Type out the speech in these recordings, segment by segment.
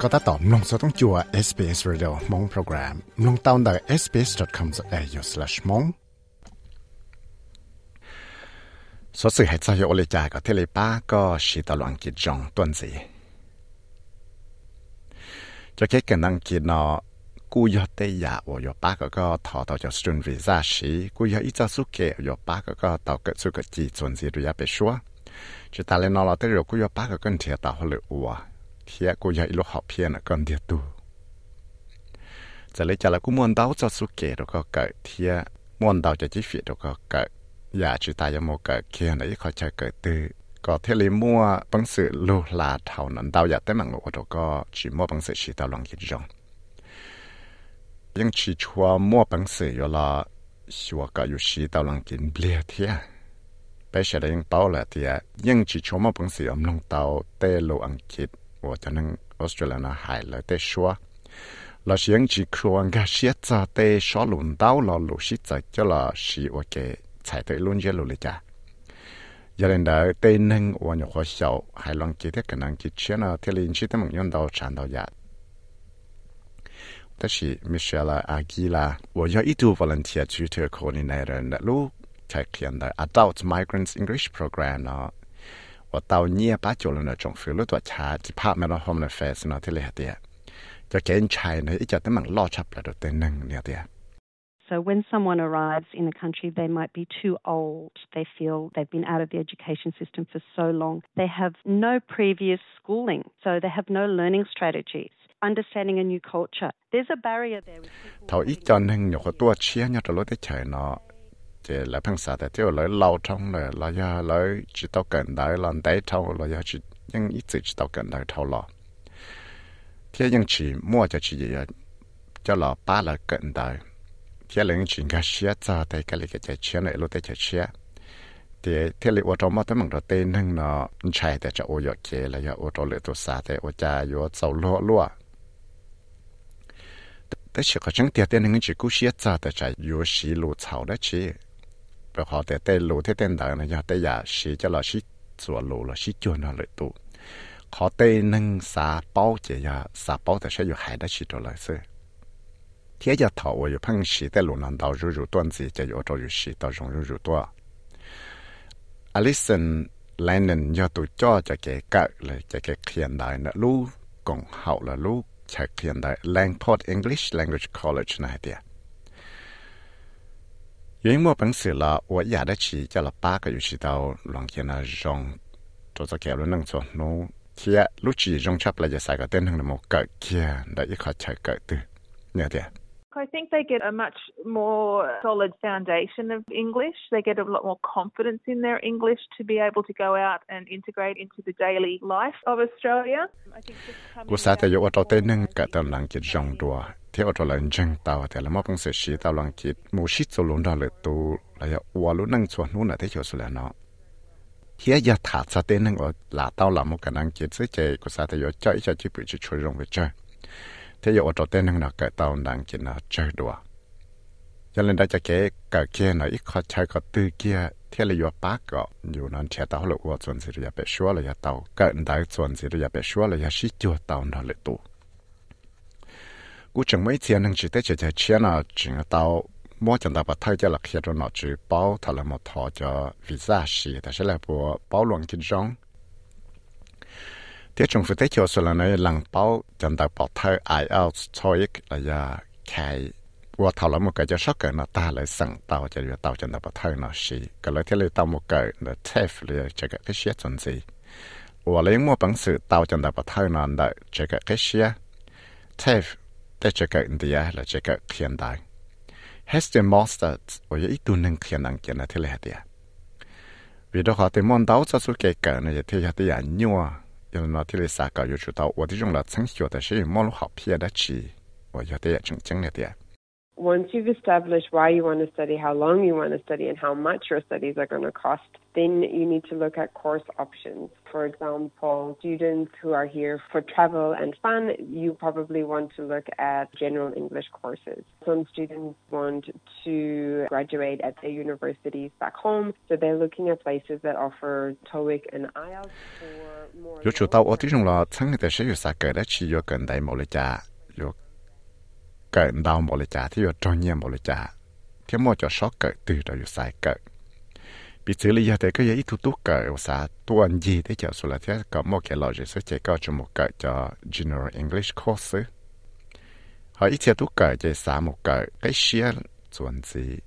ก็ตัดต่อมลงสต้องจัว SBS Radio มงโปรแกรมลงตาวน์ได้ sbs.com.au/mong สดสื่อให้ใจโอเลจาก็เทเลป้าก็ชีตลองกิจจงต้นสีจะแค่กันนังกินเนาะกูยอเตยาโอยป้าก็ก็ถอต่อจากสตุนวีซ่าชีกูยออีจ้าสุเกะยป้าก็ก็ต่อเกิดสุกจีจวนสีรุยาไปชัวจะตาเลนอเราเตยกูยป้าก็กันเทียต่อหรืออัว เทียกูอยากอีลูกหอบเพียนะก่อนเดียตูจะเลยจะล้กูมวนดาวจะสุเกตก็เกิดเทียมวนดาวจะจีฟีดก็เกิดอยากจิตายโมเกิดเคียนไอ้เขใจเกิดตือก็เทลิมัวปังสือลูลาเท่านั้นดาวอยากแต่มังโอดก็จิมัวปังสือชีตาลองคิดจงยังชีชัวมัวปังสืออยู่ละชัวก็อยู่ชีตาลังกินเบียเทียไปเฉลยยังเป้าละเทียยังชีชัวมัวปังสืออมลงเตาเตโลอังคิด 我就能 Australia 那海了的说，那些人只看个现在的小轮到了路西在叫了是我给才对轮接路了家。giờ đến đó tên nâng và nhiều khó sầu hai lòng chỉ thế cái năng chỉ chiến là thế liên chỉ thế mong nhân đầu sản đầu giả đó là Michelle Aguila và do ít tu volunteer tutor coordinator là lúc chạy kiện đó Adult Migrants English Program nó ว่าเตาเนียป้าจุลนะจงฟิลตัวชาจิภาพแม่เราโฮมในเฟสนะที่เลยเดียจะเกณฑ์ชายในอีจะตั้งมันล่อชับแล้วตัวเต็นนึงเนี่ยเดีย So when someone arrives in a country, they might be too old. They feel they've been out of the education system for so long. They have no previous schooling, so they have no learning strategies. Understanding a new culture. There's a barrier there. Thầu ít cho nên nhiều cái chia nhau cho lối tới trời nó thì là phăng xã thì tiêu lấy lâu trong là là ya lấy chỉ tao cần đại là đại thâu là ya chỉ nhưng ít chỉ tao cần đại thâu lo thế nhưng chỉ mua cho chỉ vậy cho là ba là cần đại thế là những chuyện cái xia ra thì cái cái cái chuyện này lúc cái xia thì thế là ô tô mà tới mình đầu tiên nâng nó chạy để cho ô yết kia là ya ô tô lệ tổ xã thì ô cha yo sầu lo loแต่是好像第二天那个只故事咋的在有西路草的去。 rồi họ tên lù thế tên đời này giờ tên giờ xí cho là xí sửa lù là xí chuồn là lợi tụ. Họ tên nâng xả bao chỉ giờ xả bao thì sẽ dùng hải đã xí cho lại xưa. Thế giờ thọ ở dùng tên lù nằm đầu rủ rủ tuần gì cho dùng cho dùng xí đầu rủ rủ tua Alison Lennon do tụ cho cho cái cỡ cái hiện đại nữa lú còn hậu là lú chạy hiện đại Langport English Language College này tiệt ด้นะลูกกงเฮาละลูกใช้เขียนได้ Langport English Language College นะเดีย原我本事了，我压得起，叫了八个月去到软件那用，做做给了弄做弄，贴录制用出来就晒个电筒的么个贴，那一块才个的，那点。 I think they get a much more solid foundation of English. They get a lot more confidence in their English to be able to go out and integrate into the daily life of Australia. ยตูระยะวัวลุนั่งชวนนู่นน่ะที่เขียวสุดแล้วเนาะเฮียยาถาสาเต้นนึงว่าลาตาวลามุกันนังกิดซื้อเจกูสาแต่ยว่าเจ้าอีจะจิบุจิช่วยลงไปเจ้า thế giờ ở tên năng nào cái tàu đang chỉ là chơi đùa cho nên đây cho cái cái kia nó ít khó chơi có tư kia thế là vừa bác có dù nó chạy tàu là qua chuẩn gì rồi bị xóa là tàu cái đại chuẩn gì rồi bị xóa là xí chua tàu nó lại tụ cú chẳng mấy tiền năng chỉ tới chỉ chạy chia nào chỉ là tàu mua chẳng tàu bắt thay cho là khi cho nó chỉ bao thật là một thọ cho visa xíแต่ใช่แล้วพว包乱กินจง thế trong phía tết chiều số là nơi lăng bao chân đại bảo thơ IELTS TOEIC là ya khai qua thảo là một cái cho sót cái nó ta lại sẵn tàu cho việc tàu chân đại bảo thơ nó xí cái lời thế lời tàu một cái là TEF là cho cái cái xe chuẩn gì và lấy mua bằng sự tàu chân đại bảo thơ nó là cho cái cái xe TEF để cho cái India là cho cái hiện đại Heston Masters và ít tu nâng hiện năng kia là thế là thế vì đó họ tìm món đào cho số cái cái này thì họ thì ảnh Nhau 有那天的三个有知道，我的用了曾学的是毛路好撇的吃，我有点也正经了点。once you've established why you want to study, how long you want to study, and how much your studies are going to cost, then you need to look at course options. For example, students who are here for travel and fun, you probably want to look at general English courses. Some students want to graduate at their universities back home, so they're looking at places that offer TOEIC and IELTS for more. 有主到我这种了，曾的是有啥个的去有跟代某的家有。 Cỡ đau một lời trả thì vừa trong nhà một lời trả thì mua cho sót cỡ từ đó sai cỡ. Bị xử lý thì cái gì thu tú cỡ sa tuần gì để chờ số là thế, có một cái lò sẽ chạy có cho một cỡ cho general English course họ ít chia tú cỡ chỉ sa một cỡ. Cái xia chuẩn gì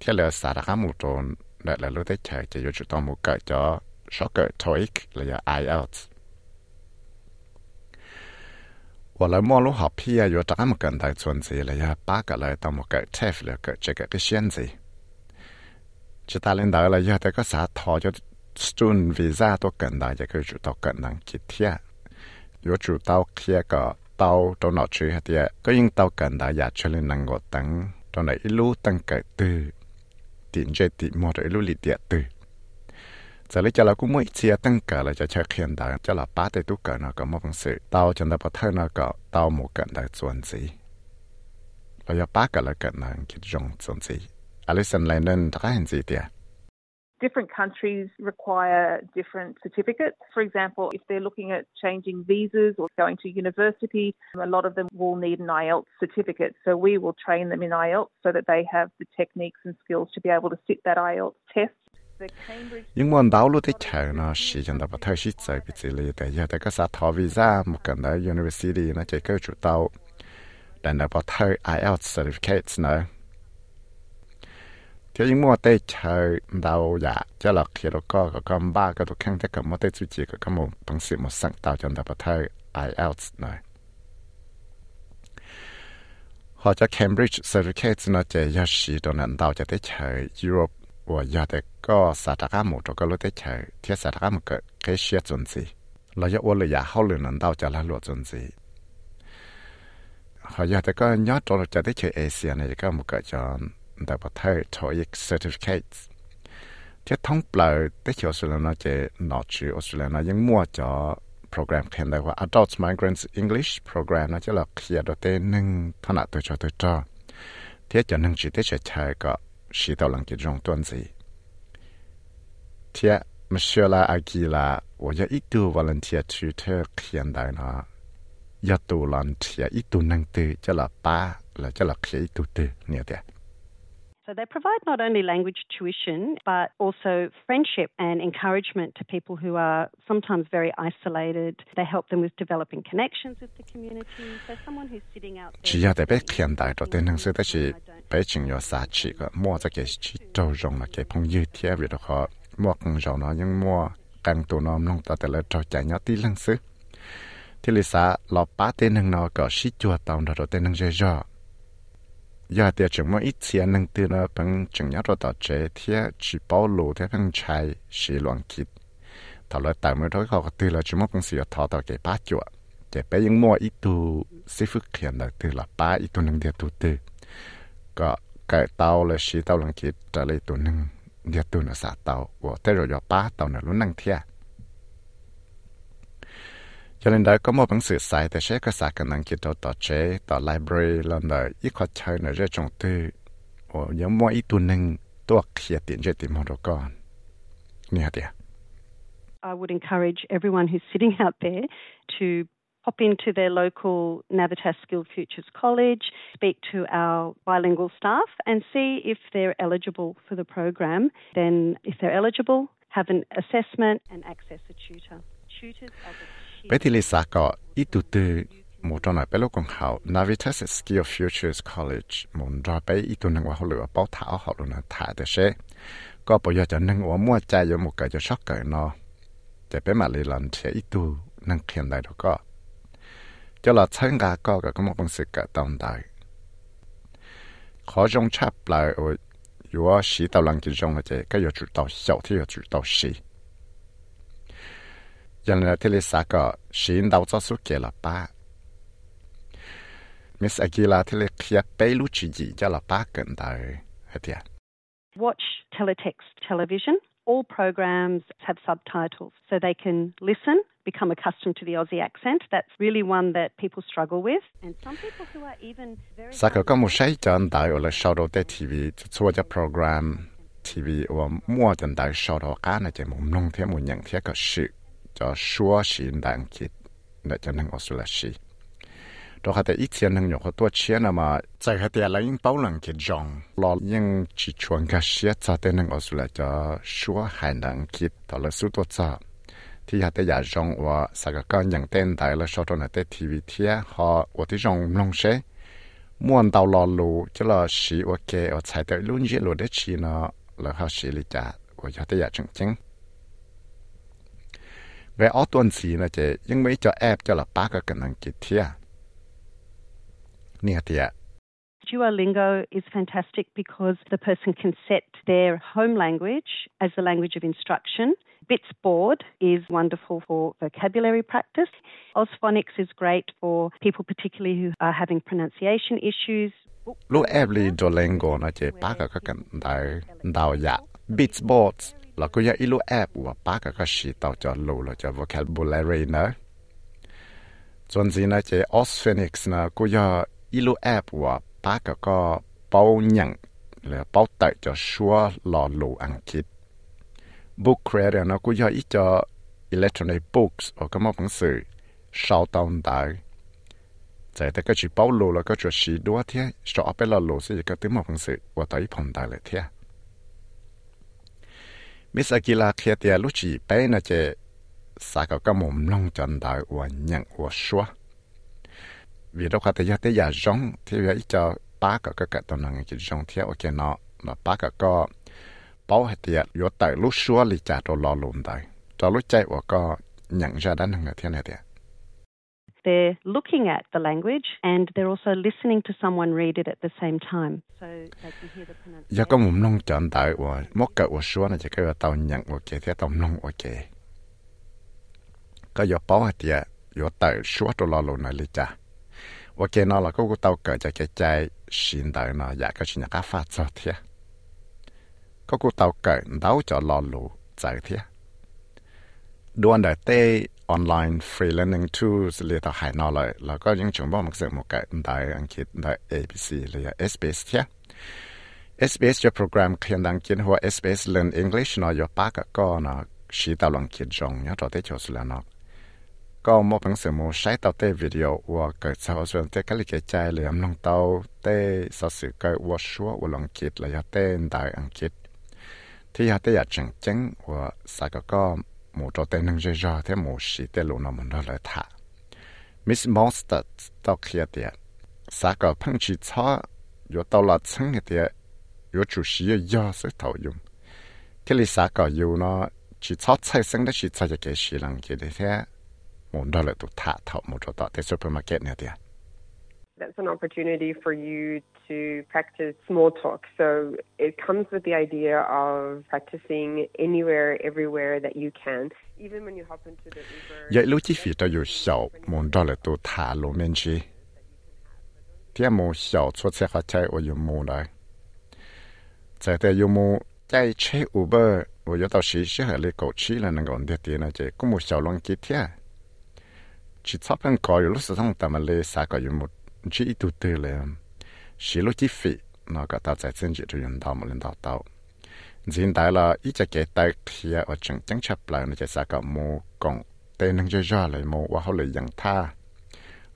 thế là sa đã một tròn lại là lúc đấy chạy chỉ có tông một cỡ cho sót cỡ TOEIC là giờ IELTS 我来马路好皮啊，有这么跟台存在了呀，八个来到么个 TEF 了个这个个限制。chỉ ta lên đó là giờ tới có xã thọ cho student visa different countries require different certificates. For example, if they're looking at changing visas or going to university, a lot of them will need an IELTS certificate. So we will train them in IELTS so that they have the techniques and skills to be able to sit that IELTS test nhưng mà đào lúc thế chờ nó chỉ chẳng nó bắt đầu sĩ chơi bị xử lý tại giờ tại cái sát thọ visa một cái đó university nó chỉ có chủ tàu. Đàn nó bắt đầu IELTS certificates nữa. Thế nhưng mà tây chờ đào dạ cho là khi đó có có con ba cái đồ khăn, thế cái mà tây chủ chỉ có một bằng sự một sáng tạo chẳng nó bắt đầu IELTS nữa. Họ cho Cambridge certificates nó chỉ giờ sĩ đồ nền đào cho tới chờ Europe. 我要的个萨达嘎姆这个路得车，贴萨达嘎姆个给写准子，那要我了也好了能到家来落准子。họ giờ tới có nhớ cho cho tới chơi Asia này có một cái cho đại bảo thầy TOEIC certificates thế thông bờ tới chỗ sự là nó chơi nó chữ Australia nó những mua cho program khen đạiว่า Adult Migrants English program nó chỉ là kia đó tên nâng thằng nào tôi cho tôi cho thế cho nâng chỉ tới chơi chơi có shi tao lang ke jong tuan zi. Tia, Monsieur la aki la, wo ya ik tu volunteer tu te khian dai na. Ya tu lan tia ik tu nang tu, cha la pa, la cha la khia ik tu tu, nia. So they provide not only language tuition, but also friendship and encouragement to people who are sometimes very isolated. They help them with developing connections with the community. So someone who's sitting out there. Giờ thì chúng mới ít tiền nâng từ nó bằng chúng nhớ rồi tạo chế thì chỉ bảo lộ thế bằng chai sử loạn kịp thảo luận tại mới thôi họ từ là chúng mới cũng sử dụng thảo tạo cái ba chuột để bé những mua ít tu sĩ phước hiện là từ là ba ít tu nâng địa tu từ có cái tàu là sử tàu loạn kịp trả lời tu nâng địa tu nó xả tàu của thế rồi do ba tàu nó luôn nâng thiệt I would encourage everyone who's sitting out there to pop into their local Navitas Skilled Futures College, speak to our bilingual staff, and see if they're eligible for the program. Then, if they're eligible, have an assessment and access a tutor. Tutors are the bé thì lì xa có ít tụ tư một trong này bé lúc còn học Navitas Skill Futures College một ra bé ít tụ năng vào lựa bảo thảo học luôn thả để sẽ có bây giờ cho năng vào mua chạy cho một cái cho sót cái nó để bé mà lì lần sẽ ít tụ năng hiện đại đó có cho là参加có cái có một bằng sự cái tồn tại khó trong chấp lại ở 如果洗到两斤钟了，这个要知道小天要知道洗。 watch teletext television all programs have subtitles so they can listen become accustomed to the Aussie accent. That's really one that people struggle with. And some people who are even very Saka ka shai chan dai ola TV to ja program TV wa mua chan dai shao the mu nyang the ka shi ็ชัวชินดังคิดเดจันทังออสเตรเลียชีดอกแต่อีเทียนทังหยกตัวเชียนมาใจเขาแต่ละยังเป้าหลังคิดจองรอยังชิชวนกับเชียจ่าเต็นทังออสเตรเลียจะชัวหายดังคิดตลอดสุดตัวจ่าที่ฮัต่ยาจงว่าสักการยังเต้นแต่ล้วชอตนเตทีวีเทียฮอวัที่จงลงเชม่วนเตาลอลูจะลอชีว่าเคเอใช้แต่ลุ่นเยลูได้ชีนาะแล้วเขาชีลิจาว่าฮัต่ยาจงจริง về ở tuần gì là chị nhưng mấy cho app cho là ba cái cần năng kịp thia nè thia Duolingo is fantastic because the person can set their home language as the language of instruction. Bitsboard is wonderful for vocabulary practice. Osphonics is great for people particularly who are having pronunciation issues. li Duolingo là chị ba cái cần đào đào dạ Bitsboard là có những app và ba cái cái gì tao cho lù là cho vocabulary nữa chuẩn gì nữa chế Osphenix nữa có những ilu app và ba cái cái bao nhận là bao tệ cho xua lò lù ăn kịp book creator nó có những cho electronic books và các món phẳng sự sau tao đại chạy tới cái chỉ bao lù là cái gì đó thế sợ bên là lù sẽ cái món phẳng sự và tới phòng đại lại thế มิสอากิลาเคียเตียลุจีไปนะเจสากก็มุมลงจันดาวันยังหัวชัววิดอกแต่ยาเตียจงที่ว่าอีจะป้าก็ก็กะตนังจิจงเทียโอเคเนาะแล้วป้าก็ก็เป้าให้เตียยแต่ลุชัวลิจ่าตัวรอลุมได้จะลุใจว่าก็ยังจะด้านหนึ่งเทียเนี่ยเตีย They're looking at the language and they're also listening to someone read it at the same time. So they can hear the pronunciation. giờ có một nông chọn đại và mất cỡ của số này chỉ cái tàu nhận của cái thế tàu nông của cái có giờ báo hạt địa giờ tàu số đồ lo luôn này lý cha và cái nó là có cái tàu cỡ cho cái chai xin đại nó dạ cái chuyện cái phát cho thế. Có cái tàu cỡ đào cho lo luôn chạy thế đoàn đại tê online freelancing tools lì ta hải nó lại. Là có những chúng sự một cái đại anh kia đại ABC lì SBS thế SBS cho program khiên đăng kiến hoa SBS learn English, nó yo pa cả có chỉ tao lòng kiến trong nhớ cho tới chỗ là nó. Có một bằng sự một sai tao tê video và cái sau chuyện tê, cái cái trái lì âm lòng tao tê sau cái và số và lòng kiến là đại anh kia thì yo tê ya chẳng chẳng và sai ดจงเนี่ยต่อเต้โชสุแล้วเนาะก็มอบังเสริมใช้ต่อเต้วิดีโอว่าเกิดสาวส่วนเต้ก็เลยใจเลยมลงเตาเต้สัสื่อเกิดว่าชัวว่าลองคิดเลยเต้ได้อังกฤษที่อยากเต้อยากจังจังว่าสักก็ một trò tên nâng dây ra thế một sĩ tên lộ nào mình đó lại thả Miss Monster tao kia tiệt xã cả phăng chỉ cho yo tao là chân cái tiệt yo chủ sĩ yo sẽ thầu dùng thế là xã cả yo nó chỉ cho chạy sinh đó chỉ cho cái sĩ lăng kia thế một đó lại tụ thả thầu một trò tao that's an opportunity for you to practice small talk. So it comes with the idea of practicing anywhere, everywhere that you can, even when you hop into the Uber. Yeah, lo chi fi ta yu xiao mon da le tu ta lo men chi. Tia mo xiao chuo che ha chai o yu mo lai. Zai te yu mo chai che Uber 我要到学校来搞去了，能够的点呢，就公母小龙几天，去操盘搞有六十趟，他们来三个月么？chỉ tụ tư lệ xí lô chỉ phí nó cả ta giải chân chỉ cho nhân đạo mà lên đạo đạo hiện tại là ít chỉ cái tay kia ở trong chẳng chấp lại nó chỉ sao cả mô còn tên năng chơi ra lại mô và họ lại dặn tha.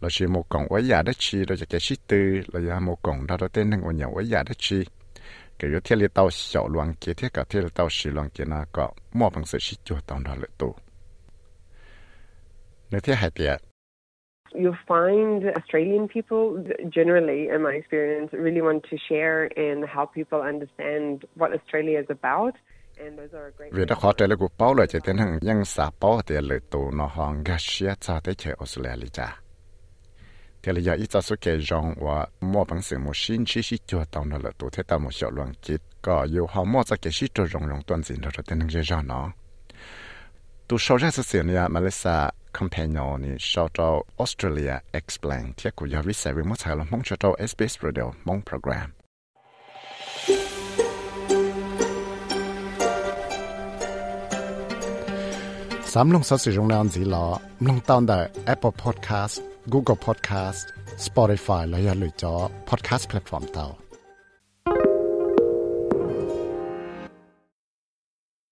Là chỉ mô còn quá giả đất chi rồi chỉ cái xí tư là giả mô còn đó đó tên năng ở nhà quá giả đất chi cái yếu thiết lý tao xảo loạn kia thiết cả thiết lý tao xì loạn kia nó có mô bằng sự xí chua tao đó lợi tụ nếu thiết hai tiệt you'll find Australian people generally, in my experience, really want to share and help people understand what Australia is about. And. Vì khó trở lại của bao lời chỉ tiến hành nhân xã bao thì lời tù nó hòn gà xia tới Australia cha. Thì là giờ ít cho số kể rong và mua bằng sự một xin chỉ chỉ cho tao nó là tù thế tao một 小乱 kít có yêu họ mua cho cái sĩ cho rong rong tuần gì đó rồi tiến hành chơi nó. ตัวชาวราชเสียเนี่ยมาเลเซียคอมเพนยอนี่ชาวจอออสเตรเลียอธิบายเที่กูยาวิเศษวิมัติเรามองชาวเอสเ SBS Radio มองโปรแกรมสามลงสัตว์สิรงนวนสีหลอลงตอนได้ Apple Podcast Google Podcast Spotify และอย่หรือจอ Podcast Platform เตา